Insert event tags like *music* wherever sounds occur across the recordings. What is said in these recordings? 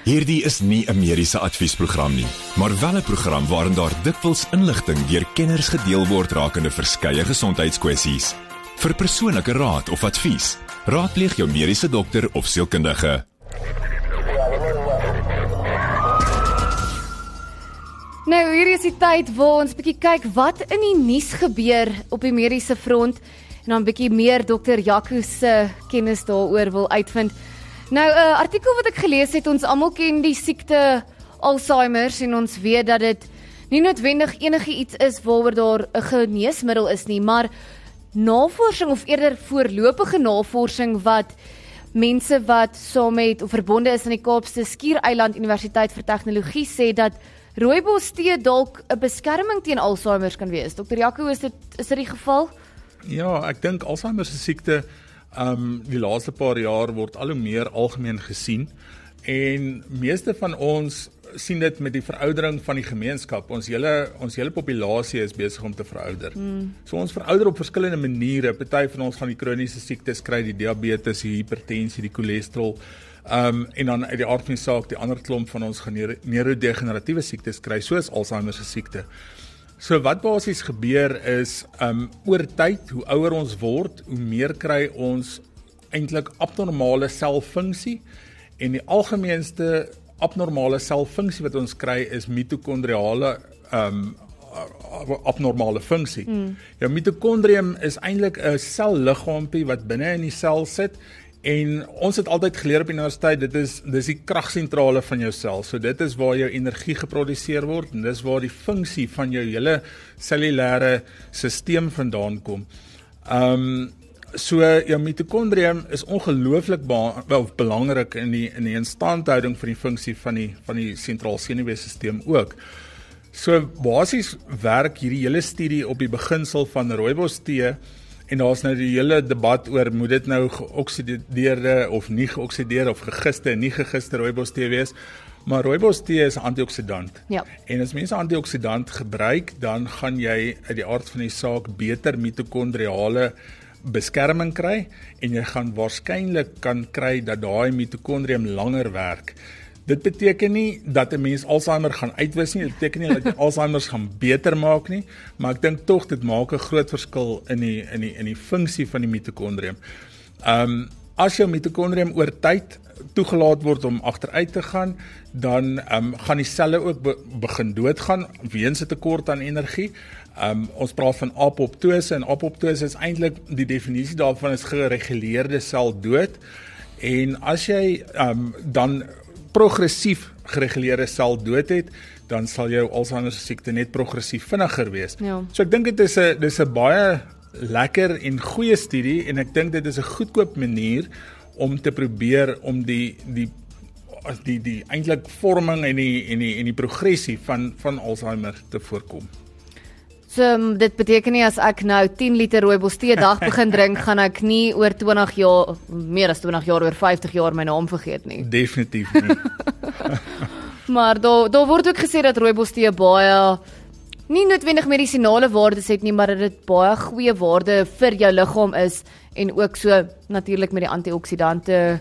Hierdie is nie 'n mediese adviesprogram nie, maar wel 'n program waarin daar dikwels inligting deur kenners gedeel word rakende verskeie gesondheidskwessies. Vir persoonlike raad of advies, raadpleeg jou mediese dokter of sielkundige. Nou hier is die tyd waar ons bietjie kyk wat in die nuus gebeur op die mediese front en dan bietjie meer dokter Jaco se kennis daaroor wil uitvind. Nou 'n uh, artikel wat ek gelees het, ons almal ken die siekte Alzheimer en ons weet dat dit nie noodwendig enigiets is waaroor daar 'n geneesmiddel is nie, maar navorsing of eerder voorlopige navorsing wat mense wat saam met of verbonde is aan die Kaapse Skiereiland Universiteit vir Tegnologie sê dat rooibos tee dalk 'n beskerming teen Alzheimer kan wees. Dr. Jaco, is dit is dit die geval? Ja, ek dink Alzheimer se siekte um die laaste paar jaar word al hoe meer algemeen gesien en meeste van ons sien dit met die veroudering van die gemeenskap. Ons hele ons hele populasie is besig om te verouder. Mm. So ons verouder op verskillende maniere. Party van ons gaan die kroniese siektes kry, die diabetes, die hipertensie, die cholesterol. Um en dan uit die aard van die saak, die ander klomp van ons gaan neurodegeneratiewe siektes kry, soos Alzheimer se siekte. So wat basies gebeur is um oor tyd, hoe ouer ons word, hoe meer kry ons eintlik abnormale selfunksie en die algemeenste abnormale selfunksie wat ons kry is mitokondriale um abnormale funksie. Mm. Ja mitokondrium is eintlik 'n selliggaampie wat binne in die sel sit En ons het altyd geleer op universiteit dit is dis die kragsentrale van jou sel. So dit is waar jou energie geproduseer word en dis waar die funksie van jou hele cellulêre stelsel vandaan kom. Ehm um, so jou mitokondrium is ongelooflik wel belangrik in die in die instandhouding van die funksie van die van die sentrale senuweestelsel ook. So basies werk hierdie hele studie op die beginsel van rooibos tee En daar's nou die hele debat oor moet dit nou geoksideerde of nie geoksideerde of gegiste en nie gegiste rooibos tee wees. Maar rooibos tee is antioksidant. Ja. En as mense antioksidant gebruik, dan gaan jy uit die aard van die saak beter mitokondriale beskerming kry en jy gaan waarskynlik kan kry dat daai mitokondrium langer werk. Dit beteken nie dat 'n mens Alzheimer gaan uitwis nie. Dit beteken nie dat jy Alzheimer gaan beter maak nie, maar ek dink tog dit maak 'n groot verskil in die in die in die funksie van die mitokondrium. Um as jou mitokondrium oor tyd toegelaat word om agteruit te gaan, dan um gaan die selle ook be begin doodgaan weens 'n tekort aan energie. Um ons praat van apoptose en apoptose is eintlik die definisie daarvan is gereguleerde seldood. En as jy um dan progressief gereguleerde sel dood het, dan sal jou Alzheimer se siekte net progressief vinniger wees. Ja. So ek dink dit is 'n dis 'n baie lekker en goeie studie en ek dink dit is 'n goedkoop manier om te probeer om die die as die die eintlik vorming en die en die en die progressie van van Alzheimer te voorkom. So um, dit beteken nie as ek nou 10 liter rooibos tee dag *laughs* begin drink, gaan ek nie oor 20 jaar meer as 20 jaar oor 50 jaar my naam vergeet nie. Definitief *laughs* nie. maar daar daar word ook gesê dat rooibos tee baie nie noodwendig medisinale waardes het nie, maar dat dit baie goeie waarde vir jou liggaam is en ook so natuurlik met die antioksidante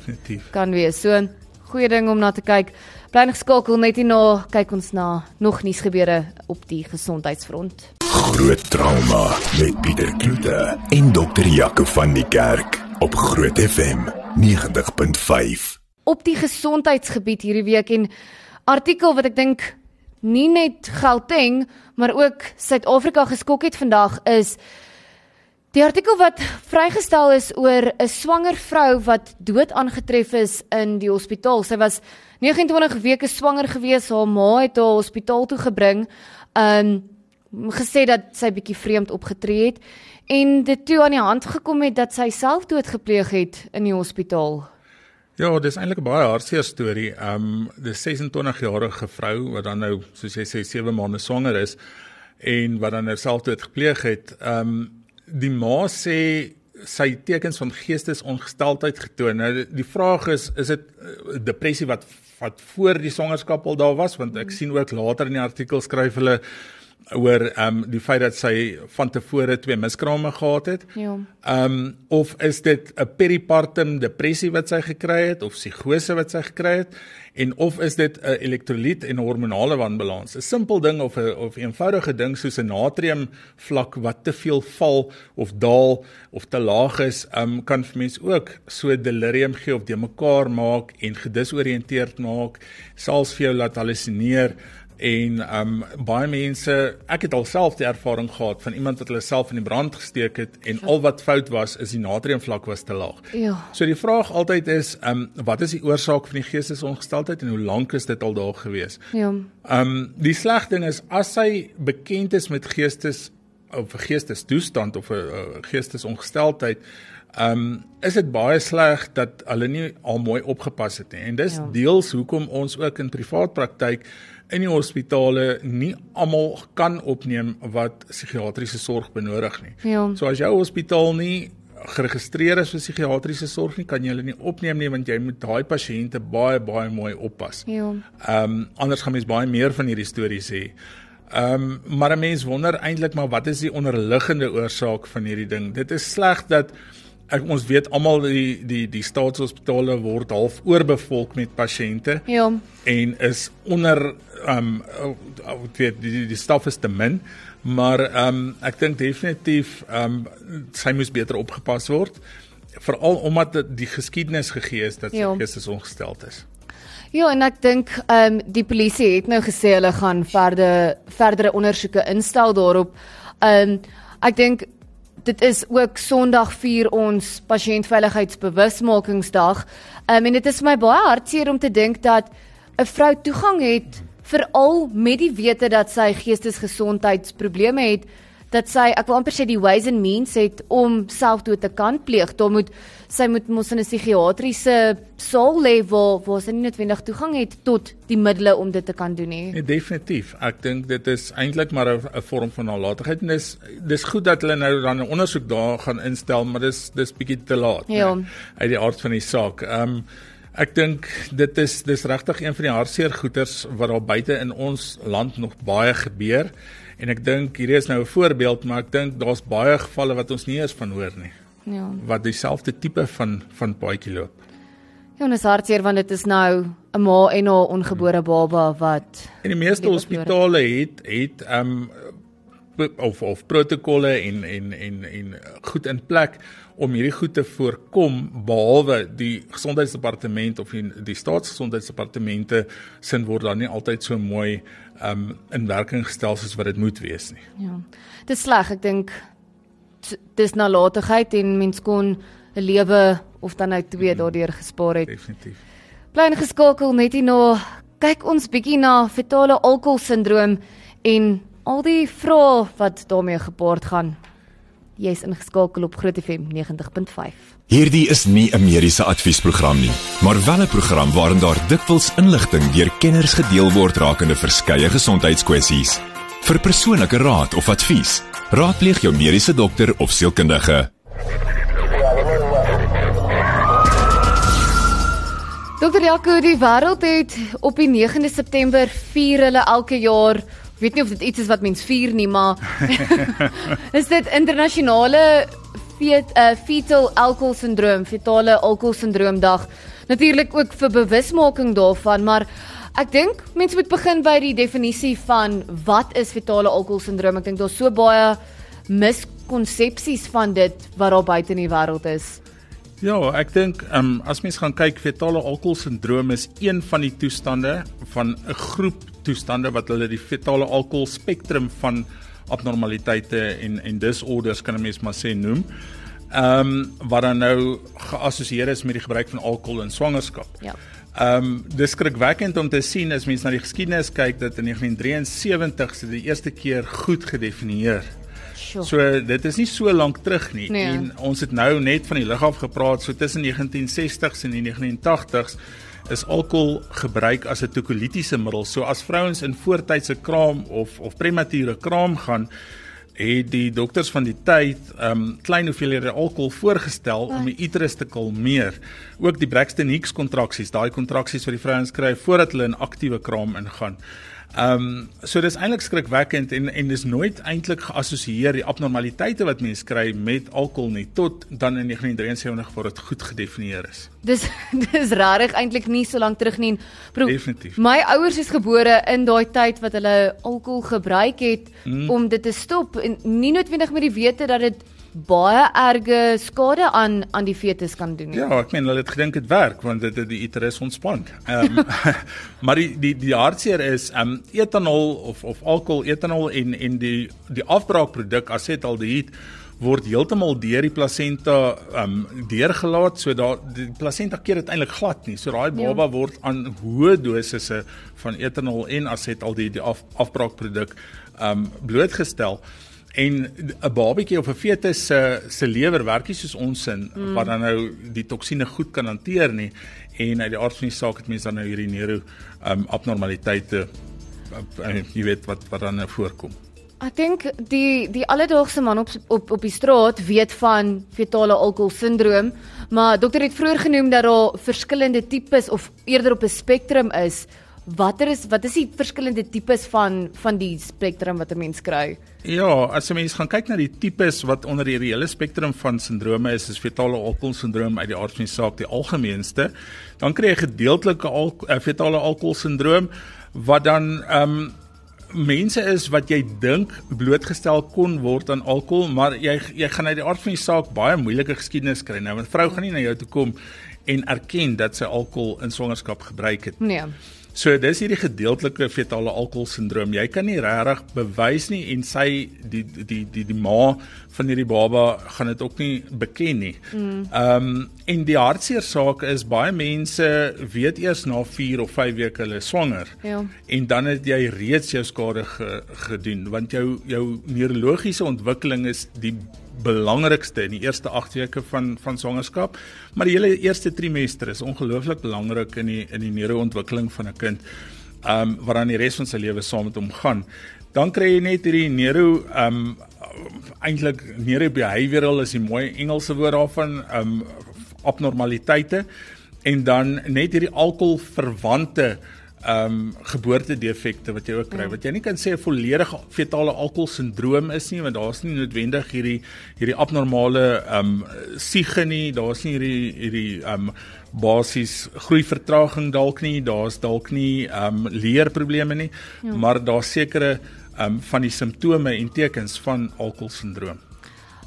kan wees. So goeie ding om na te kyk. Bly net geskakel net hier na kyk ons na nog nuus gebeure op die gesondheidsfront. Groot trauma met Pieter Kloete en dokter Jaco van die Kerk op Groot FM 90.5. Op die gesondheidsgebied hierdie week en artikel wat ek dink nie net Gauteng maar ook Suid-Afrika geskok het vandag is die artikel wat vrygestel is oor 'n swanger vrou wat dood aangetref is in die hospitaal. Sy was 29 weke swanger gewees. Haar ma het haar hospitaal toe gebring. Um gesê dat sy bietjie vreemd opgetree het en dit toe aan die hand gekom het dat sy selfdood gepleeg het in die hospitaal. Ja, dis eintlik 'n baie hartseer storie. Um die 26-jarige vrou wat dan nou soos jy sê 7 maande swanger is en wat dan nou selfdood gepleeg het. Um die ma sê sy tekens van geestesongesteldheid getoon. Nou die vraag is is dit uh, depressie wat wat voor die swangerskap al daar was want ek sien ook later in die artikel skryf hulle oor ehm um, die feit dat sy van tevore twee miskrame gehad het. Ja. Ehm um, of is dit 'n peripartum depressie wat sy gekry het of psigose wat sy gekry het en of is dit 'n elektrolyt en hormonale wanbalans? 'n Simpel ding of 'n of 'n eenvoudige ding soos 'n natrium vlak wat te veel val of daal of te laag is, um, kan vir mense ook so delirium gee of de mekaar maak en gedisoriënteerd maak, selfs vir jou laat halusineer en um baie mense ek het alself die ervaring gehad van iemand wat hulle self in die brand gesteek het en al wat fout was is die natriumvlak was te laag. Ja. So die vraag altyd is um wat is die oorsaak van die geestesongesteldheid en hoe lank is dit al daar gewees? Ja. Um die sleg ding is as hy bekend is met geestes of geestestoestand of 'n geestesongesteldheid Um is dit baie sleg dat hulle nie al mooi opgepas het nie. En dis ja. deels hoekom ons ook in privaat praktyk in die hospitale nie almal kan opneem wat psigiatriese sorg benodig nie. Ja. So as jou hospitaal nie geregistreer is vir psigiatriese sorg nie, kan jy hulle nie opneem nie want jy moet daai pasiënte baie baie mooi oppas. Ja. Ehm um, anders gaan mens baie meer van hierdie stories hê. Ehm um, maar 'n mens wonder eintlik maar wat is die onderliggende oorsaak van hierdie ding? Dit is sleg dat ek ons weet almal die die die staatshospitale word half oorbevolk met pasiënte. Ja. En is onder ehm um, weet die, die staf is te min, maar ehm um, ek dink definitief ehm um, sy moes beter opgepas word veral omdat die geskiedenis gegee is dat sy ja. geestes ongesteld is. Ja, en ek dink ehm um, die polisie het nou gesê hulle gaan verder verdere ondersoeke instel daarop. Ehm um, ek dink dit is ook Sondag vier ons pasiëntveiligheidsbewusmakingsdag. Um, en dit is vir my baie hartseer om te dink dat 'n vrou toegang het veral met die wete dat sy geestesgesondheidsprobleme het dat sy ek wil amper sê die ways and means het om selfdood te kan pleeg. Daar moet sy moet mos in 'n psigiatriese saal lê waar waar sy nie noodwendig toegang het tot die middele om dit te kan doen nie. Nee, definitief. Ek dink dit is eintlik maar 'n vorm van nalatigheid en dis dis goed dat hulle nou dan 'n ondersoek daar gaan instel, maar dis dis bietjie te laat. Ja. Nee, uit die aard van die saak. Ehm um, Ek dink dit is dis regtig een van die hartseer goeters wat daar buite in ons land nog baie gebeur. En ek dink hierdie is nou 'n voorbeeld, maar ek dink daar's baie gevalle wat ons nie eens van hoor nie. Ja. Wat dieselfde tipe van van paadjie loop. Ja, en is hartseer want dit is nou 'n ma en 'n ongebore baba wat En die meeste hospitale het het ehm um, of of protokolle en en en en goed in plek om hierdie goed te voorkom behalwe die gesondheidsdepartement of die, die staatsgesondheidsdepartemente sin word dan nie altyd so mooi um in werking gestel soos wat dit moet wees nie. Ja. Dis sleg, ek dink dis nalatigheid en mens kon 'n lewe of dan nou twee mm, daardeur gespaar het. Definitief. Bly ingeskakel net hier na kyk ons bietjie na fetale alkoholsindroom en al die vrae wat daarmee gepaard gaan. Jy's ingeskakel op Groot FM 90.5. Hierdie is nie 'n mediese adviesprogram nie, maar wel 'n program waarin daar dikwels inligting deur kenners gedeel word rakende verskeie gesondheidskwessies. Vir persoonlike raad of advies, raadpleeg jou mediese dokter of sielkundige. Dokter Jaco, die wêreld het op die 9de September vier hulle elke jaar weet nie of dit iets is wat mens vier nie, maar *laughs* is dit internasionale fet, uh, fetal alcohol syndroom, fetale alcohol syndroom dag. Natuurlik ook vir bewusmaking daarvan, maar ek dink mense moet begin by die definisie van wat is fetale alcohol syndroom. Ek dink daar's so baie miskonsepsies van dit wat daar buite in die wêreld is. Ja, ek dink um, as mens gaan kyk fetale alkohol sindroom is een van die toestande van 'n groep toestande wat hulle die fetale alkohol spektrum van abnormaliteite en en disorders kan 'n mens maar sê noem. Ehm um, wat dan nou geassosieer is met die gebruik van alkohol in swangerskap. Ja. Ehm um, dis skrikwekkend om te sien as mens na die geskiedenis kyk dat in 1973 se die eerste keer goed gedefinieer Sure. So dit is nie so lank terug nie nee. en ons het nou net van die lig af gepraat so tussen 1960s en die 1980s is alkohol gebruik as 'n tokolitiese middel. So as vrouens in voortydse kraam of of premature kraam gaan het die dokters van die tyd um klein hoeveelhede alkohol voorgestel om die uterus te kalmeer. Ook die Braxton Hicks kontraksies, daai kontraksies wat die vrouens kry voordat hulle in aktiewe kraam ingaan. Ehm um, so dis eintlik skrikwekkend en en dis nooit eintlik geassosieer die abnormaliteite wat mense kry met alkohol nie tot dan in 1973 word dit goed gedefinieer is. Dis *laughs* dis rarig eintlik nie so lank terug nie. Pro, Definitief. My ouers is gebore in daai tyd wat hulle alkohol gebruik het mm. om dit te stop en nie noodwendig met die wete dat dit baie erge skade aan aan die fetus kan doen. Ja, ek meen hulle het gedink dit werk want dit het die uterus ontspan. Ehm um, *laughs* maar die die die hartseer is ehm um, etanol of of alkohol, etanol en en die die afbraakproduk asetaldehied word heeltemal deur die plasenta ehm um, deurgelaat so dat die plasenta keer dit eintlik glad nie. So daai baba ja. word aan hoë dosisse van etanol en asetaldehied die af, afbraakproduk ehm um, blootgestel en 'n babatjie of 'n fetus se se lewer werk nie soos ons in mm. wat dan nou die toksine goed kan hanteer nie en uit die aard van die saak het mense dan nou hierdie neuro um, abnormaliteite uh, jy weet wat wat dan nou voorkom. Ek dink die die alledaagse man op op op die straat weet van fetale alkohol sindroom, maar dokter het vroeër genoem dat daar verskillende tipes of eerder op 'n spektrum is watter is wat is die verskillende tipes van van die spektrum wat 'n mens kry? Ja, as jy mens gaan kyk na die tipes wat onder hierdie hele spektrum van sindrome is, is fetale alkohol sindroom uit die aard van die saak die algemeenste. Dan kry jy gedeeltelike al, uh, fetale alkohol sindroom wat dan ehm um, mense is wat jy dink blootgestel kon word aan alkohol, maar jy jy gaan uit die aard van die saak baie moeilike geskiedenis kry. Nou 'n vrou gaan nie na jou toe kom en erken dat sy alkohol in swangerskap gebruik het. Nee. So dis hierdie gedeeltelike fetale alkohol sindroom. Jy kan nie regtig bewys nie en sy die die die die ma van hierdie baba gaan dit ook nie beken nie. Ehm mm. um, en die hartseer saak is baie mense weet eers na 4 of 5 weke hulle swanger. Ja. En dan het jy reeds jou skade ge, gedoen want jou jou neurologiese ontwikkeling is die belangrikste in die eerste 8 weke van van swangerskap, maar die hele eerste trimester is ongelooflik belangrik in die in die neuroontwikkeling van 'n kind. Um wat dan die res van sy lewe saam met hom gaan. Dan kry jy net hierdie neuro um eintlik neurobehavioral is die mooi Engelse woord daarvan, um abnormaliteite en dan net hierdie alkoholverwante ehm um, geboortedefekte wat jy ook kry. Mm. Wat jy nie kan sê 'n volledige fetale alkoholsindroom is nie, want daar's nie noodwendig hierdie hierdie abnormale ehm um, siege nie, daar's nie hierdie hierdie ehm um, basies groeivertraging dalk nie, daar's dalk nie ehm um, leerprobleme nie, ja. maar daar's sekere ehm um, van die simptome en tekens van alkoholsindroom.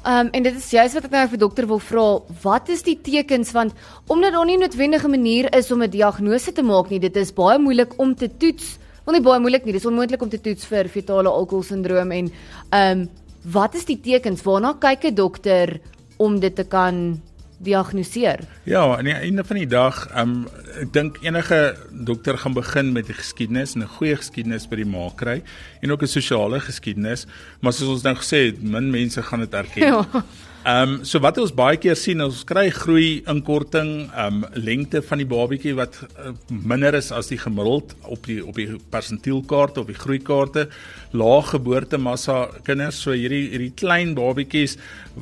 Ehm um, en dit is juist wat ek nou vir dokter wil vra, wat is die tekens want omdat daar nie noodwendige manier is om 'n diagnose te maak nie, dit is baie moeilik om te toets. Wel nie baie moeilik nie, dis onmoontlik om te toets vir fetale alkoholsindroom en ehm um, wat is die tekens waarna kyk 'n dokter om dit te kan diagnoseer. Ja, aan die einde van die dag, um, ek dink enige dokter gaan begin met die geskiedenis en 'n goeie geskiedenis by die ma kry en ook 'n sosiale geskiedenis, maar soos ons nou gesê het, min mense gaan dit erken. *laughs* Ja. Ehm um, so wat ons baie keer sien, ons kry groei inkorting, ehm um, lengte van die babatjie wat uh, minder is as die gemiddeld op die op die persentielkaart of die groeikaarte, lae geboortemassa kinders, so hierdie hierdie klein babatjies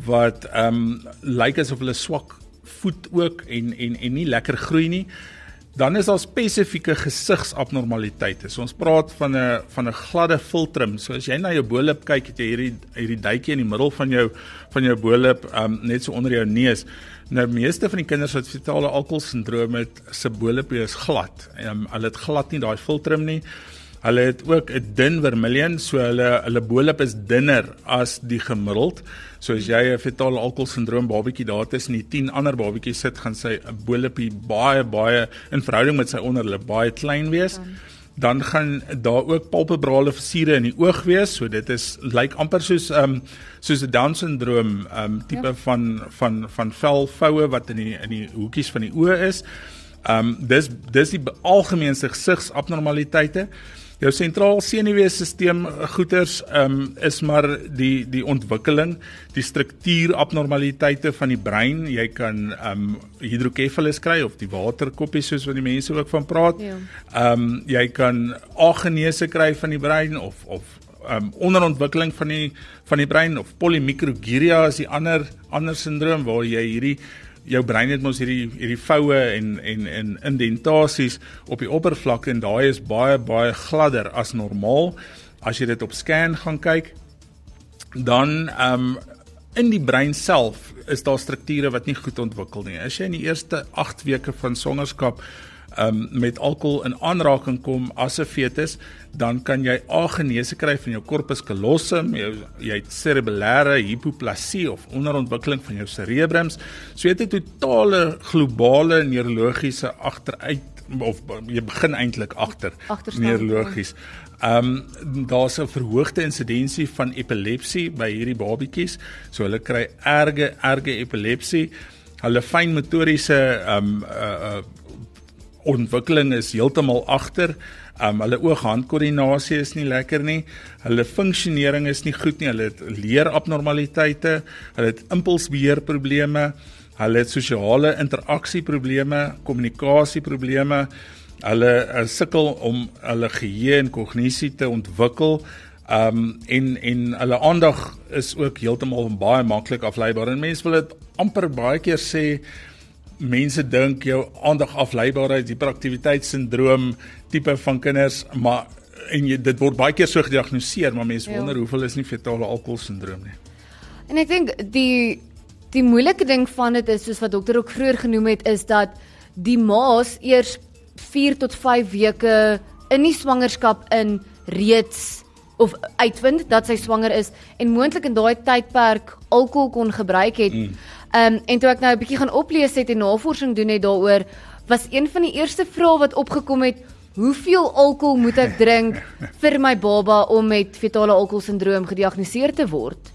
wat ehm um, lyk asof hulle swak voet ook en en en nie lekker groei nie dan is daar spesifieke gesigsabnormaliteite. So ons praat van 'n van 'n gladde filtrum. So as jy na jou bolop kyk, het jy hierdie hierdie duitjie in die middel van jou van jou bolop um net so onder jou neus. Nou meeste van die kinders wat fetale alkoholsindroom het, se bolop is glad. Um, hulle het glad nie daai filtrum nie. Hulle het ook 'n dun vermilion, so hulle hulle bolop is dunner as die gemiddeld. So as jy 'n fetale alkoholsindroom babatjie daar tussen die 10 ander babatjies sit, gaan sy bolopie baie baie in verhouding met sy onderlip baie klein wees. Dan gaan daar ook palpebrale versiere in die oog wees. So dit is lyk like amper soos ehm um, soos 'n down syndroom ehm um, tipe ja. van van van velvoue wat in die in die hoekies van die oë is. Ehm um, dis dis die algemeenste gesigsabnormaliteite jou sentraal senuweestelsel eh, goeters um, is maar die die ontwikkeling, die struktuur abnormaliteite van die brein. Jy kan um hidrokefalus kry of die waterkoppies soos wat die mense ook van praat. Ja. Um jy kan agenese kry van die brein of of um onderontwikkeling van die van die brein of polymicrogyria is die ander ander sindroom waar jy hierdie jou brein het mos hierdie hierdie voue en en en indentasies op die oppervlakte en daai is baie baie gladder as normaal. As jy dit op scan gaan kyk, dan ehm um, in die brein self is daar strukture wat nie goed ontwikkel nie. As jy in die eerste 8 weke van swangerskap um, met alkohol in aanraking kom as 'n fetus, dan kan jy agenese kry van jou corpus callosum, jou jy het cerebellare hypoplasie of onderontwikkeling van jou cerebrums. So jy het 'n totale globale neurologiese agteruit of jy begin eintlik agter neurologies. Ehm um, daar's 'n verhoogde insidensie van epilepsie by hierdie babatjies. So hulle kry erge erge epilepsie. Hulle fynmotoriese ehm um, uh, uh ontwikkeling is heeltemal agter. Um hulle oog-handkoördinasie is nie lekker nie. Hulle funksionering is nie goed nie. Hulle het leerabnormaliteite, hulle het impulsbeheerprobleme, hulle het sosiale interaksieprobleme, kommunikasieprobleme. Hulle uh, sukkel om hulle geheue en kognisie te ontwikkel. Um en en hulle aandag is ook heeltemal baie maklik afleibaar. En mense wil dit amper baie keer sê mense dink jou aandag afleibaarheid, hiperaktiwiteitssindroom tipe van kinders, maar en jy, dit word baie keer so gediagnoseer, maar mense ja. wonder hoeveel is nie fetale alkoholsindroom nie. En ek dink die die moeilike ding van dit is soos wat dokter ook vroeër genoem het is dat die ma's eers 4 tot 5 weke in die swangerskap in reeds of uitvind dat sy swanger is en moontlik in daai tydperk alkohol kon gebruik het. Mm. Ehm um, en toe ek nou 'n bietjie gaan oplees het en navorsing doen het daaroor, was een van die eerste vrae wat opgekom het, hoeveel alkohol moet ek drink vir my baba om met fetale alkoholsindroom gediagnoseer te word?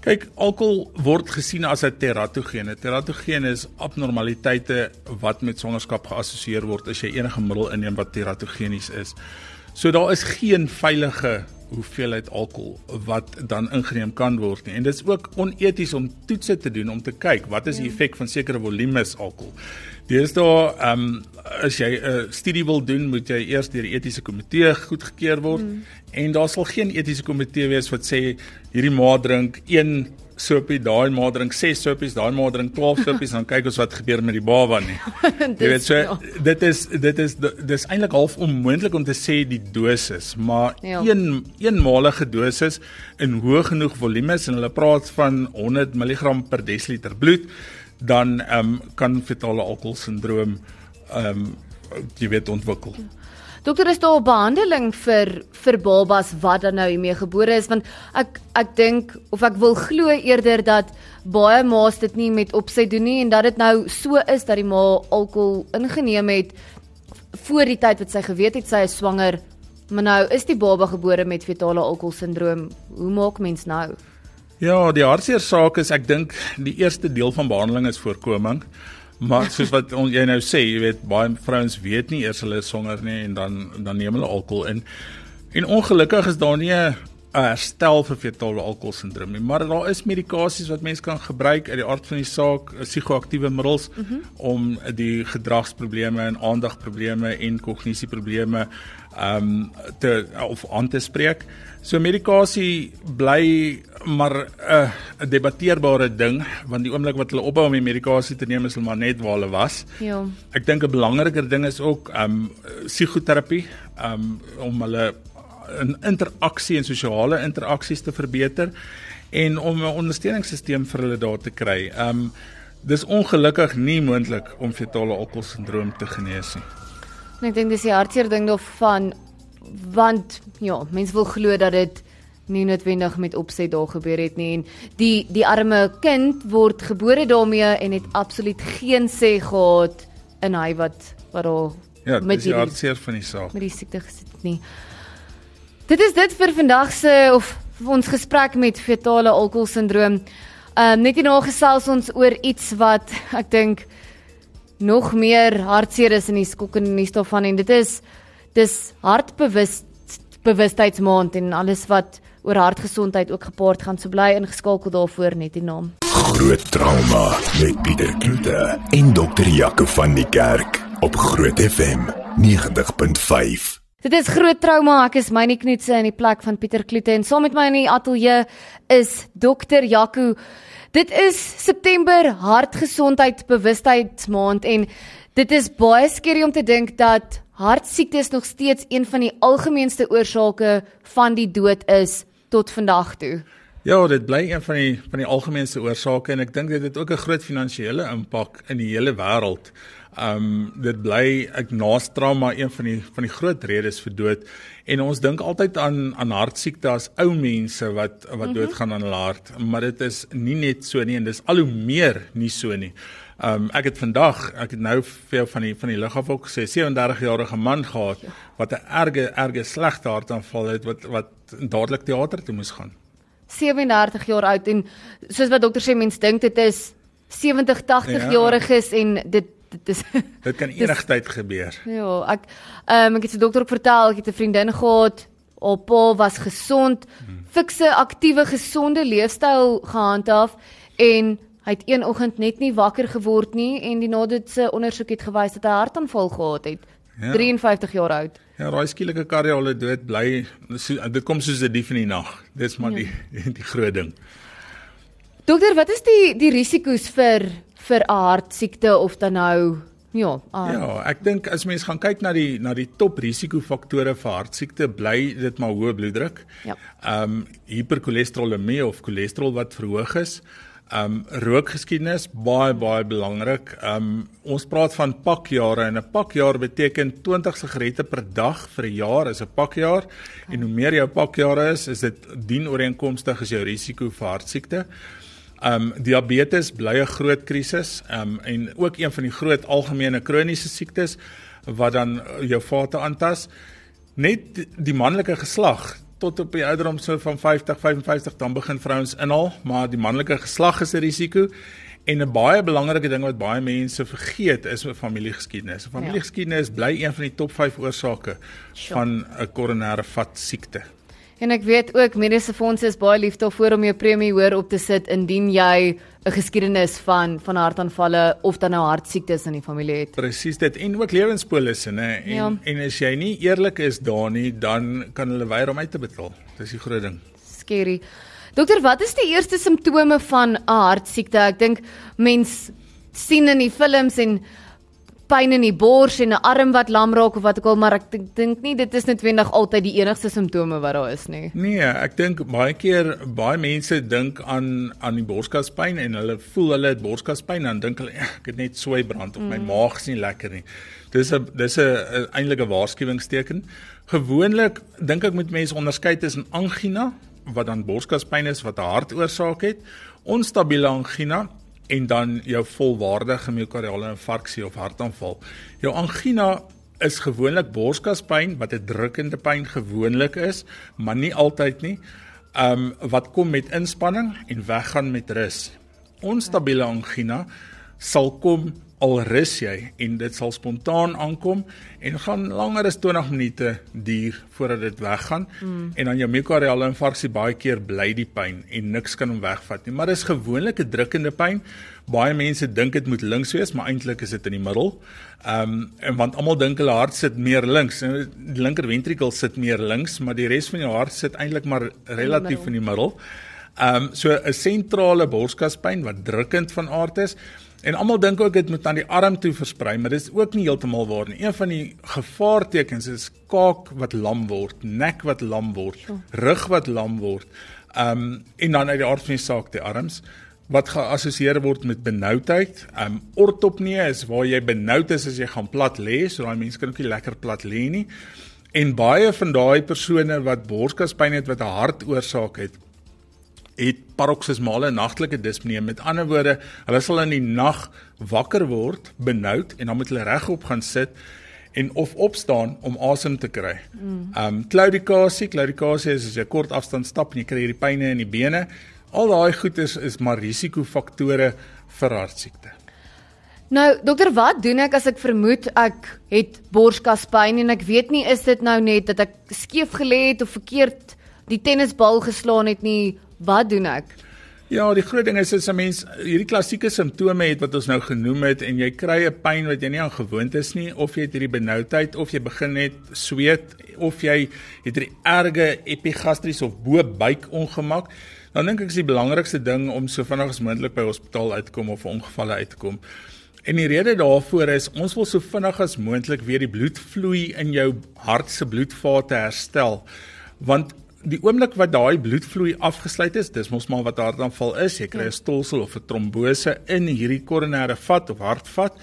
Kyk, alkohol word gesien as 'n teratogene. Teratogene is abnormaliteite wat met swangerskap geassosieer word as jy enige middel inneem wat teratogenies is. So daar is geen veilige hoeveelheid alkohol wat dan ingeneem kan word nie. En dit is ook oneties om toetse te doen om te kyk wat is die ja. effek van sekere volumes alkohol. Deesdae, ehm um, as jy 'n uh, studie wil doen, moet jy eers deur die etiese komitee goedgekeur word mm. en daar sal geen etiese komitee wees wat sê hierdie maat drink 1 sopie, daai ma drink 6 sopies, daai ma drink 12 *laughs* sopies, dan kyk ons wat gebeur met die baba nie. *laughs* Jy weet so ja. dit is dit is dis eintlik half onmoontlik om te sê die dosis, maar ja. een eenmalige dosis in hoë genoeg volumes en hulle praat van 100 mg per desiliter bloed, dan ehm um, kan fetale alkoholsindroom ehm um, jy weet ontwikkel. Ja. Dokter is daar 'n behandeling vir vir babas wat dan nou hiermee gebore is? Want ek ek dink of ek wil glo eerder dat baie ma's dit nie met opset doen nie en dat dit nou so is dat die ma alkohol ingeneem het voor die tyd wat sy geweet het sy is swanger maar nou is die baba gebore met fetale alkoholsindroom hoe maak mens nou? Ja die hartseer saak is ek dink die eerste deel van behandeling is voorkoming Maar soos wat on, jy nou sê, jy weet baie vrouens weet nie eers hulle is swanger nie en dan dan neem hulle alkohol in. En ongelukkig is daar nie 'n herstel vir fetale alkoholsindroom nie, maar daar is medikasies wat mense kan gebruik uit die aard van die saak, psigoaktiewe middels mm -hmm. om die gedragsprobleme en aandagprobleme en kognisieprobleme um, te of aan te spreek. So medikasie bly maar 'n uh, debatteerbare ding want die oomblik wat hulle ophou om die medikasie te neem is hulle maar net waar hulle was. Ja. Ek dink 'n belangriker ding is ook um, psigoterapie um, om hulle in interaksie en sosiale interaksies te verbeter en om 'n ondersteuningssisteem vir hulle daar te kry. Um, dis ongelukkig nie moontlik om fetale alkoholsindroom te genees nie. En ek dink dis die hartseer ding daarvan want ja, mense wil glo dat dit nie noodwendig met opset daar gebeur het nie en die die arme kind word gebore daarmee en het absoluut geen sê gehad in hy wat wat daar ja, met die hartseer van die saak met die siekte gesit nie. Dit is dit vir vandag se of ons gesprek met fetale alkoholsindroom. Ehm um, net hierna gesels ons oor iets wat ek dink nog meer hartseer is in die skokkende nuus daarvan en dit is dis hartbewus bewustheidsmaand en alles wat oor hartgesondheid ook gepaard gaan so bly ingeskakel daarvoor net die naam. Groot trauma met Pieter Kloete en dokter Jaco van die Kerk op Groot FM 90.5. Dit is groot trauma. Ek is Myne Knoetse in die plek van Pieter Kloete en saam met my in die ateljee is dokter Jaco Dit is September Hartgesondheid Bewustheidsmaand en dit is baie skerry om te dink dat hartsiektes nog steeds een van die algemeenste oorsake van die dood is tot vandag toe. Ja, dit bly een van die van die algemeenste oorsake en ek dink dit het ook 'n groot finansiële impak in die hele wêreld. Um dit bly ek nastrauma een van die van die groot redes vir dood en ons dink altyd aan aan hartsiekte as ou mense wat wat mm -hmm. doodgaan aan hulle hart, maar dit is nie net so nie en dis al hoe meer nie so nie. Um ek het vandag, ek het nou vir jou van die van die lughawe ook gesê 37 jarige man gehad ja. wat 'n erge erge slegte hartaanval het wat wat dadelik teater toe moes gaan. 37 jaar oud en soos wat dokter sê mens dink dit is 70 80 ja. jariges en dit dit is dit kan *laughs* enigstyd gebeur. Ja, ek ehm um, ek het 'n dokter ook vertel, ek het 'n vriendin gehad, haar pa was gesond, hmm. fikse, aktiewe, gesonde leefstyl gehandhaaf en hy het een oggend net nie wakker geword nie en die naditse ondersoek het gewys dat hy hartaanval gehad het. Ja. 53 jaar oud. Ja, daai skielike kardiale dood bly dit kom soos 'n dief in die nag. Dis maar ja. die *laughs* die groot ding. Dokter, wat is die die risiko's vir vir 'n hartsiekte of dan nou ja, aan. Ja, ek dink as mens gaan kyk na die na die top risikofaktore vir hartsiekte, bly dit maar hoë bloeddruk. Ja. Ehm um, hiperkolesterolemie of cholesterol wat verhoog is. Ehm um, rookgeskiedenis baie baie belangrik. Ehm um, ons praat van pakjare en 'n pakjaar beteken 20 sigarette per dag vir 'n jaar is 'n pakjaar okay. en hoe meer jou pakjare is, is dit dien ooreenkomstig is jou risiko vir hartsiekte. Um diabetes bly 'n groot krisis. Um en ook een van die groot algemene kroniese siektes wat dan jou vate aantas. Net die manlike geslag tot op die ouderdom so van 50, 55 dan begin vrouens inhaal, maar die manlike geslag is 'n risiko. En 'n baie belangrike ding wat baie mense vergeet is familiegeskiedenis. Familiegeskiedenis bly een van die top 5 oorsake van 'n koronêre vat siekte. En ek weet ook mediese fondse is baie lief daarvoor om jou premie hoër op te sit indien jy 'n geskiedenis van van hartaanvalle of dan nou hartsiektes in die familie het. Presies dit en ook lewenspolisse nê en ja. en as jy nie eerlik is daar nie dan kan hulle weier om uit te betaal. Dis die groot ding. Skerry. Dokter, wat is die eerste simptome van 'n hartsiekte? Ek dink mens sien in die films en pyn in die bors en 'n arm wat lam raak of wat ook al, maar ek dink dink nie dit is noodwendig altyd die enigste simptome wat daar is nie. Nee, ek dink baie keer baie mense dink aan aan die borskaspyn en hulle voel hulle het borskaspyn dan dink hulle ek het net swy brand of my mm. maag is nie lekker nie. Dis 'n dis 'n eintlik 'n waarskuwingsteken. Gewoonlik dink ek moet mense onderskei tussen angina wat dan borskaspyn is wat 'n hartoorsaak het, onstabiele angina en dan jou volwaardige miokardiale infarksie of hartaanval. Jou angina is gewoonlik borskaspyn wat 'n drukkende pyn gewoonlik is, maar nie altyd nie. Um wat kom met inspanning en weggaan met rus. Onstabiele angina sal kom al rus jy en dit sal spontaan aankom en gaan langer as 20 minute duur voordat dit weggaan. Mm. en dan jou miokardiale infarksie baie keer bly die pyn en niks kan hom wegvat nie. Maar dis gewoonlik 'n drukkende pyn. Baie mense dink dit moet links wees maar eintlik is dit in die middel. Ehm um, en want almal dink hulle hart sit meer links. En die linker ventrikel sit meer links maar die res van jou hart sit eintlik maar relatief in die middel. ehm um, so 'n sentrale borskaspyn wat drukkend van aard is En almal dink ook dit moet aan die arm toe versprei, maar dit is ook nie heeltemal waar nie. Een van die gevaartekens is kaak wat lam word, nek wat lam word, rug wat lam word. Um en dan uit die aard van die saak die arms wat geassosieer word met benoudheid. Um ortopnie is waar jy benoud is as jy gaan plat lê, so daai mense kan ook nie lekker plat lê nie. En baie van daai persone wat borskaspyn het wat 'n hartoorsaak het, het paroksismale nagtelike dispnee. Met ander woorde, hulle sal in die nag wakker word, benoud en dan moet hulle regop gaan sit en of opstaan om asem te kry. Ehm um, claudikasie, claudikasie is as jy kort afstand stap en jy kry hierdie pyne in die bene. Al daai goed is is maar risikofaktore vir hartsiekte. Nou, dokter, wat doen ek as ek vermoed ek het borskaspyn en ek weet nie is dit nou net dat ek skeef gelê het of verkeerd die tennisbal geslaan het nie Wat doen ek? Ja, die groot ding is as 'n mens hierdie klassieke simptome het wat ons nou genoem het en jy kry 'n pyn wat jy nie aan gewoond is nie of jy het hierdie benoudheid of jy begin net sweet of jy het hierdie erge epigastries of bo buik ongemak, dan dink ek is die belangrikste ding om so vinnig as moontlik by hospitaal uit te kom of ongevalle uit te kom. En die rede daarvoor is ons wil so vinnig as moontlik weer die bloedvloei in jou hart se bloedvate herstel. Want die oomblik wat daai bloedvloei afgesluit is, dis mos maar wat hartaanval is, jy kry 'n stolsel of 'n trombose in hierdie koronêre vat of hartvat.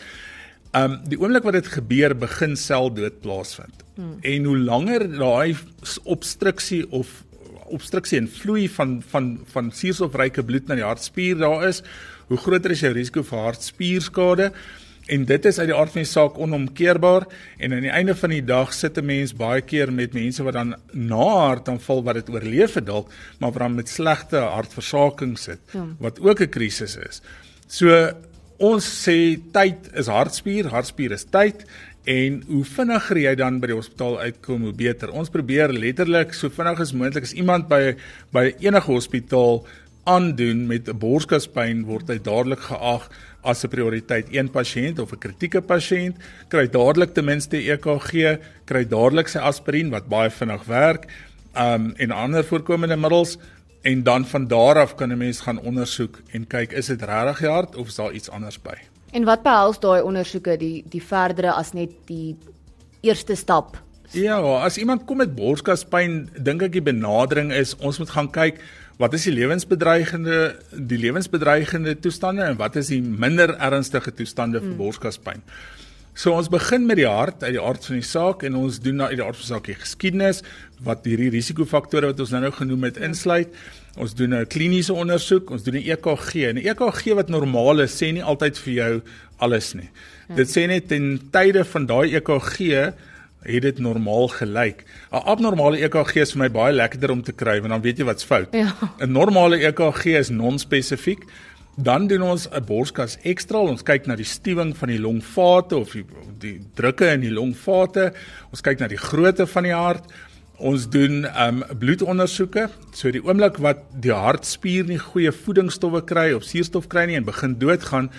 Um die oomblik wat dit gebeur, begin seldood plaasvind. Hmm. En hoe langer daai obstruksie of obstruksie en vloei van van van suurstofryke bloed na die hartspier daar is, hoe groter is jou risiko vir hartspierskade. En dit is uit die aard van die saak onomkeerbaar en aan die einde van die dag sit 'n mens baie keer met mense wat dan na hartaanval wat dit oorleef het dalk, maar wat dan met slegte hartversaking sit ja. wat ook 'n krisis is. So ons sê tyd is hartspier, hartspier is tyd en hoe vinniger jy dan by die hospitaal uitkom hoe beter. Ons probeer letterlik so vinnig as moontlik as iemand by by enige hospitaal aandoen met 'n borskaspyn word hy dadelik geag as 'n prioriteit. Een pasiënt of 'n kritieke pasiënt kry dadelik ten minste EKG, kry dadelik sy aspirien wat baie vinnig werk, um en ander voorkomende middels en dan van daar af kan 'n mens gaan ondersoek en kyk is dit regtig die hart of is daar iets anders by. En wat behels daai ondersoeke die die verdere as net die eerste stap? Ja, as iemand kom met borskaspyn, dink ek die benadering is ons moet gaan kyk wat is die lewensbedreigende die lewensbedreigende toestande en wat is die minder ernstige toestande vir mm. borskaspyn. So ons begin met die hart uit die aard van die saak en ons doen na uit die aard van die saak die geskiedenis wat hierdie risikofaktore wat ons nou nou genoem het insluit. Ons doen 'n kliniese ondersoek, ons doen 'n EKG. 'n EKG wat normaal is sê nie altyd vir jou alles nie. Ja. Dit sê net ten tye van daai EKG het dit normaal gelyk. 'n Abnormale EKG is vir my baie lekkerder om te kry want dan weet jy wat's fout. *laughs* 'n ja. Normale EKG is non-spesifiek. Dan doen ons 'n borskas ekstra. Ons kyk na die stuwing van die longvate of die, die drukke in die longvate. Ons kyk na die grootte van die hart. Ons doen um bloedondersoeke. So die oomblik wat die hartspier nie goeie voedingsstowwe kry of suurstof kry nie en begin doodgaan,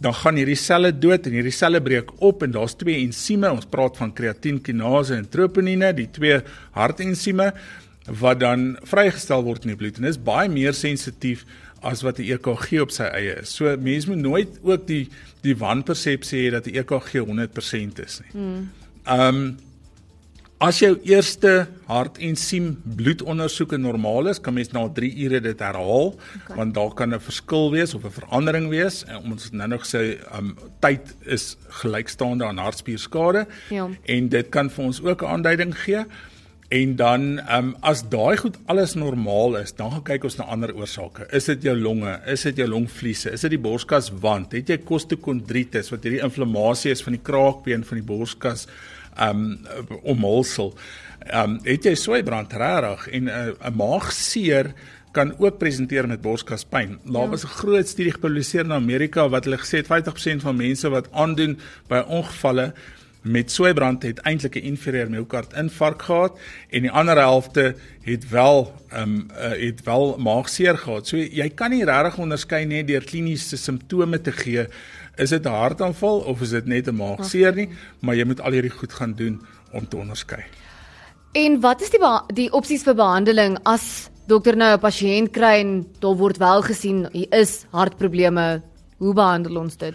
dan gaan hierdie selle dood en hierdie selle breek op en daar's twee ensieme. Ons praat van kreatienkinase en troponine, die twee hartensieme wat dan vrygestel word in die bloed en is baie meer sensitief as wat 'n EKG op sy eie is. So mense moet nooit ook die die wanpersepsie hê dat 'n EKG 100% is nie. Hmm. Ehm um, As jou eerste hartensiem bloedondersoeke normaal is, kan mens na 3 ure dit herhaal okay. want daar kan 'n verskil wees of 'n verandering wees en ons het nou nog sê um tyd is gelykstaande aan hartspierskade ja. en dit kan vir ons ook 'n aanduiding gee. En dan um as daai goed alles normaal is, dan gaan kyk ons na ander oorsake. Is dit jou longe? Is dit jou longvliese? Is dit die borskaswand? Het jy kostekondritis wat hierdie inflammasie is van die kraakbeen van die borskas? Um omhulsel. Um het jy swybrand regtig en 'n uh, maagseer kan ook presenteer met borskaspyn. Daar ja. was 'n groot studie gepubliseer in Amerika wat hulle gesê het 50% van mense wat aandoen by ongevalle met swybrand het eintlik 'n inferieur myokard infark gehad en die ander helfte het wel um uh, het wel maagseer gehad. So jy kan nie regtig onderskei net deur kliniese simptome te gee is dit 'n hartaanval of is dit net 'n maagseer nie, maar jy moet al hierdie goed gaan doen om te onderskei. En wat is die die opsies vir behandeling as dokter nou 'n pasiënt kry en daar word wel gesien hier is hartprobleme, hoe behandel ons dit?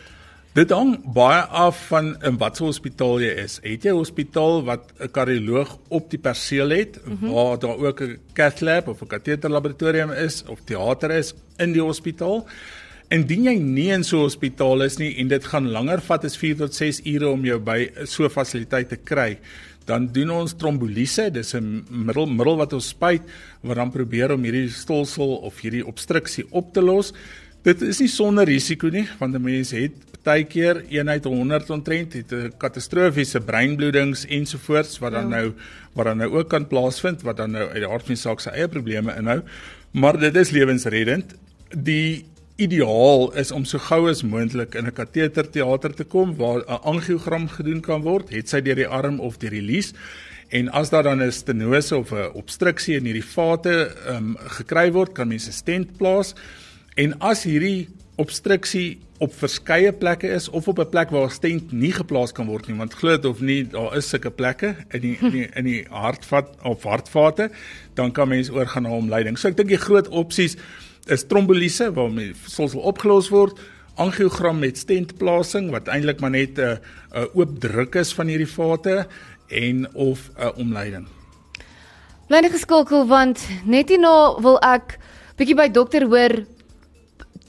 Dit hang baie af van in watter hospitaal jy is. Het jy 'n hospitaal wat 'n kardioloog op die perseel het mm -hmm. waar daar ook 'n cath lab of 'n kateter laboratorium is of teater is in die hospitaal? Indien jy nie in so 'n hospitaal is nie en dit gaan langer vat as 4 tot 6 ure om jou by so 'n fasiliteit te kry, dan doen ons trombolise, dis 'n middel middel wat ons spuit wat dan probeer om hierdie stolsel of hierdie obstruksie op te los. Dit is nie sonder risiko nie, want 'n mens het partykeer eenheid 100 ontrent het 'n katastrofiese breinbloedings ensovoorts wat dan ja. nou wat dan nou ook kan plaasvind wat dan nou uit die aard van die saak se eie probleme inhou. Maar dit is lewensreddend. Die ideaal is om so gou as moontlik in 'n kateterteater te kom waar 'n angiogram gedoen kan word, het sy deur die arm of deur die lies. En as daar dan 'n stenose of 'n obstruksie in hierdie vate um, gekry word, kan mens 'n stent plaas En as hierdie obstruksie op verskeie plekke is of op 'n plek waar stent nie geplaas kan word nie want glo dit of nie daar is sulke plekke in die in die, *laughs* in die hartvat of hartvate dan kan mens oorgaan na omleiding. So ek dink die groot opsies is trombolise waarmee sulsel opgelos word, angiogram met stentplasing wat eintlik maar net 'n 'n oop druk is van hierdie vate en of 'n omleiding. Bly net geskakel want net hierna wil ek bietjie by dokter hoor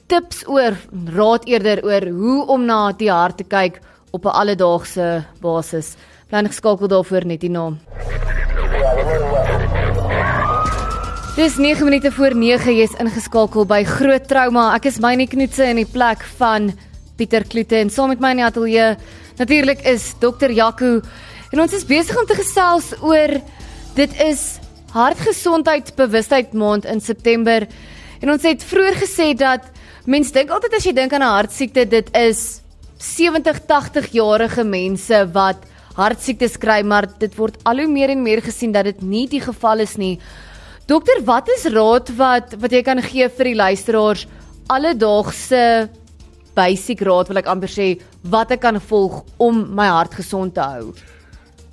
tips oor raad eerder oor hoe om na die hart te kyk op 'n alledaagse basis. Bly net geskakel daarvoor net hierna. Dis 9 minute voor 9 jy's ingeskakel by Groot Trauma. Ek is Myne Knoetse in die plek van Pieter Kloete en saam met my in die ateljee natuurlik is dokter Jaco en ons is besig om te gesels oor dit is hartgesondheidsbewustheid maand in September en ons het vroeër gesê dat mense dink altyd as jy dink aan 'n hartsiekte dit is 70 80 jarige mense wat hartsiektes kry maar dit word al hoe meer en meer gesien dat dit nie die geval is nie. Dokter, wat is raad wat wat jy kan gee vir die luisteraars alledaagse basic raad wil ek amper sê wat ek kan volg om my hart gesond te hou?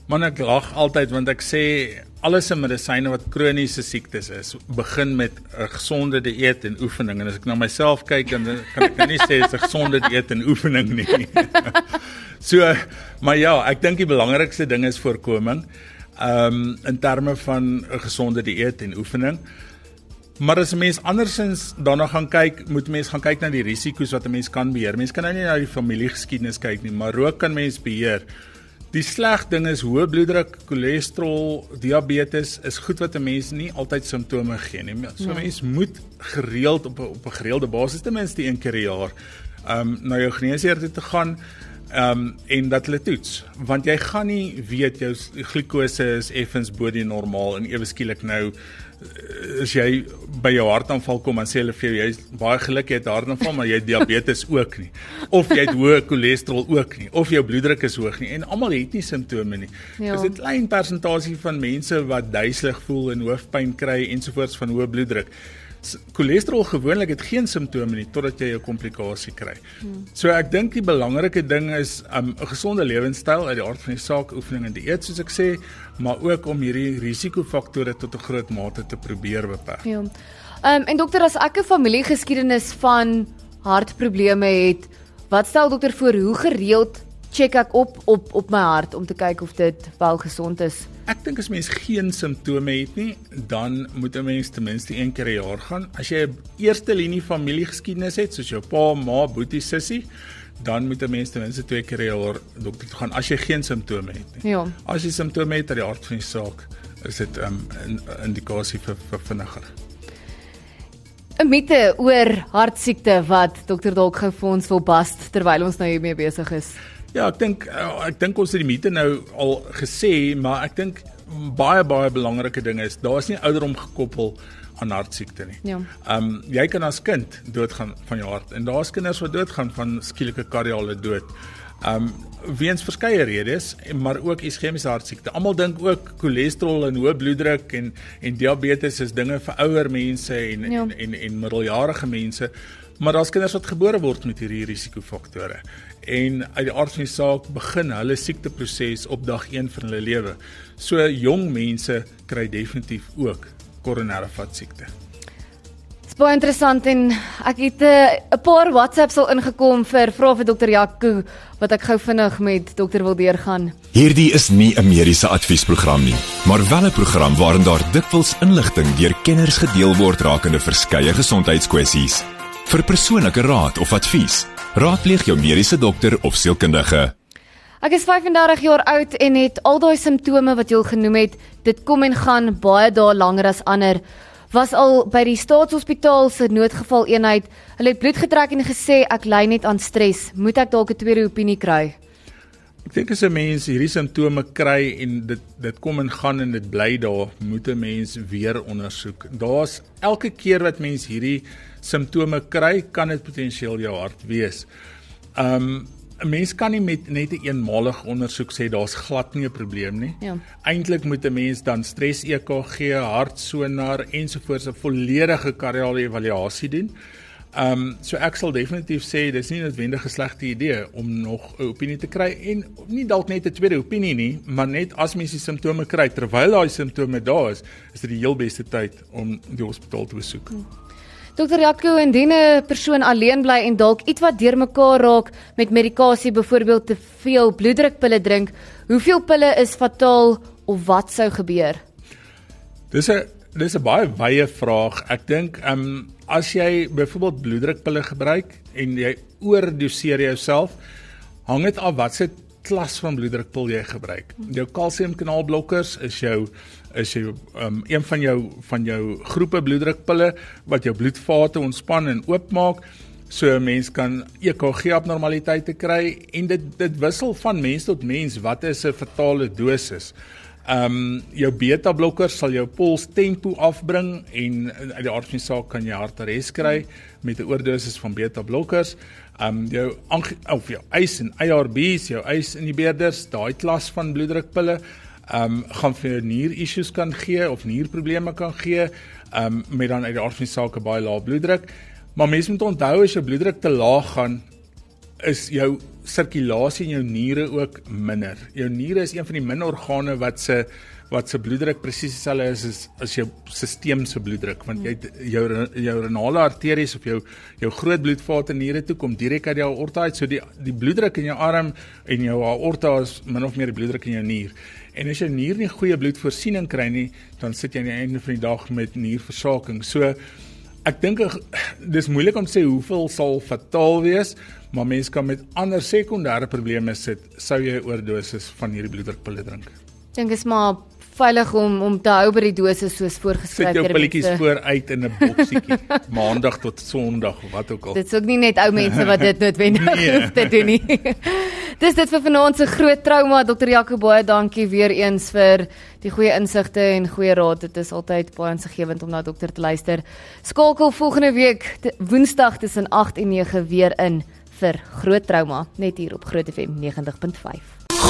Man ek lag altyd want ek sê alles in medisyne wat kroniese siektes is, begin met 'n gesonde dieet en oefening en as ek na myself kyk dan kan ek nou nie sê dis 'n gesonde dieet en oefening nie. *laughs* so, maar ja, ek dink die belangrikste ding is voorkoming um, in terme van 'n gesonde dieet en oefening. Maar as 'n mens andersins daarna gaan kyk, moet mens gaan kyk na die risiko's wat 'n mens kan beheer. Mens kan nou nie na die familiegeskiedenis kyk nie, maar rook kan mens beheer. Die sleg ding is hoë bloeddruk, cholesterol, diabetes is goed wat 'n mens nie altyd simptome gee nie. So 'n nee. mens moet gereeld op 'n op 'n gereelde basis ten minste een keer per jaar um, na jou geneesheer toe gaan Ehm um, en dat hulle toets. Want jy gaan nie weet jou glikose is effens bo die normaal en ewe skielik nou eh, as jy by jou hartaanval kom en sê hulle vir jou jy's baie gelukkig jy het hartaanval maar jy het diabetes *laughs* ook nie. Of jy het hoë cholesterol ook nie. Of jou bloeddruk is hoog nie. En almal het nie simptome nie. Ja. Dis 'n klein persentasie van mense wat duiselig voel en hoofpyn kry ensovoorts van hoë bloeddruk cholesterol gewoonlik het geen simptome nie totdat jy 'n komplikasie kry. Hmm. So ek dink die belangrike ding is um, 'n um, gesonde lewenstyl uit die aard van die saak, oefening en dieet soos ek sê, maar ook om hierdie risikofaktore tot 'n groot mate te probeer beperk. Ja. Ehm um, en dokter as ek 'n familiegeskiedenis van hartprobleme het, wat stel dokter voor hoe gereeld check ek op op op my hart om te kyk of dit wel gesond is. Ek dink as mens geen simptome het nie, dan moet 'n mens ten minste een keer 'n jaar gaan. As jy 'n eerste linie familiegeskiedenis het, soos jou pa, ma, boetie, sussie, dan moet 'n mens ten minste twee keer 'n jaar dokter toe gaan as jy geen simptome het nie. Ja. As jy simptome het uit die aard van die saak, is dit 'n um, indikasie vir, vir vinniger. 'n Mite oor hartsiekte wat dokter dalk gou vir ons wil bast terwyl ons nou hiermee besig is. Ja, ek dink eh, ek dink ons het die mite nou al gesê, maar ek dink baie baie belangrike ding is daar's nie ouderdom gekoppel aan hartsiekte nie. Ja. Ehm um, jy kan as kind doodgaan van jou hart en daar's kinders wat doodgaan van skielike kardiale dood. Ehm um, weens verskeie redes, maar ook iskemiese hartsiekte. Almal dink ook cholesterol en hoë bloeddruk en en diabetes is dinge vir ouer mense en, ja. en en en middeljarige mense. Maar daar's kinders wat gebore word met hierdie risikofaktore en uit die aard van die saak begin hulle siekteproses op dag 1 van hulle lewe. So jong mense kry definitief ook koronêre vatsiekte. Dis baie interessant en ek het eh, 'n uh, paar WhatsApps al ingekom vir vra vir dokter Jaco wat ek gou vinnig met dokter wil deurgaan. Hierdie is nie 'n mediese adviesprogram nie, maar wel 'n program waarin daar dikwels inligting deur kenners gedeel word rakende verskeie gesondheidskwessies. Vir persoonlike raad of advies Raadpleeg jou mediese dokter of sielkundige. Ek is 35 jaar oud en het al daai simptome wat jy al genoem het, dit kom en gaan baie dae langer as ander. Was al by die staatshospitaal se noodgeval eenheid. Hulle het bloed getrek en gesê ek ly net aan stres. Moet ek dalk 'n tweede opinie kry? Ek dink as 'n mens hierdie simptome kry en dit dit kom en gaan en dit bly daar, moet 'n mens weer ondersoek. Daar's elke keer wat mens hierdie simptome kry, kan dit potensieel jou hart wees. Um 'n mens kan nie met net 'n een eenmalige ondersoek sê daar's glad nie 'n probleem nie. Ja. Eintlik moet 'n mens dan stres EKG, hartsonar ensovoorts 'n volledige kardiale evaluasie doen. Ehm um, so ek sal definitief sê dis nie noodwendig 'n slegte idee om nog 'n opinie te kry en nie dalk net 'n tweede opinie nie, maar net as mens die simptome kry terwyl daai simptome daar is, is dit die heel beste tyd om die hospitaal te besoek. Hmm. Dokter Jaco, indien 'n persoon alleen bly en dalk ietwat deurmekaar raak met medikasie, byvoorbeeld te veel bloeddrukpille drink, hoeveel pille is fataal of wat sou gebeur? Dis 'n dis 'n baie wye vraag. Ek dink ehm um, as jy byvoorbeeld bloeddrukpille gebruik en jy oordoseer jouself, hang dit af wat se klas van bloeddrukpil jy gebruik. Jou kalsiumkanaalblokkers is jou is jy um, een van jou van jou groepe bloeddrukpille wat jou bloedvate ontspan en oopmaak so 'n mens kan EKG abnormaliteite kry en dit dit wissel van mens tot mens wat is 'n fatale dosis. Ehm um, jou beta blokkers sal jou pols tempo afbring en uit die aard van die saak kan jy hartares kry met 'n oordosis van beta blokkers. Um, jou of jou eis en ARBs, jou eis inhibitors, daai klas van bloeddrukpille, um, gaan vir nier issues kan gee of nierprobleme kan gee, um, met dan uit die aard van die saak 'n baie lae bloeddruk. Maar mense moet onthou as jou bloeddruk te laag gaan, is jou sirkulasie in jou niere ook minder. Jou niere is een van die min organe wat se wat se bloeddruk presies dieselfde is as as jou stelsel se bloeddruk want jy jou jou renale arteries of jou jou groot bloedvate niere toe kom direk uit die aorta uit so die die bloeddruk in jou arm en jou aorta is min of meer die bloeddruk in jou nier. En as jou nier nie goeie bloedvoorsiening kry nie, dan sit jy aan die einde van die dag met nierversaking. So ek dink dis moeilik om sê hoeveel sal fataal wees, maar mense kan met ander sekondêre probleme sit sou jy oordosis van hierdie bloeddrukpille drink. Dink is maar veilig om om te hou by die dosis soos voorgeskryf word. Sit jou pilletjies vooruit in 'n boksietjie *laughs* maandag tot sonderdag of wat ook al. Dit is ook nie net ou mense wat dit *laughs* noodwendig nee. hoef te doen nie. *laughs* Dis dit vir vanaand se groot trauma Dr. Jaco baie dankie weer eens vir die goeie insigte en goeie raad. Dit is altyd baie insiggewend om na dokter te luister. Skakel volgende week Woensdag tussen 8 en 9 weer in vir groot trauma net hier op Groot FM 90.5.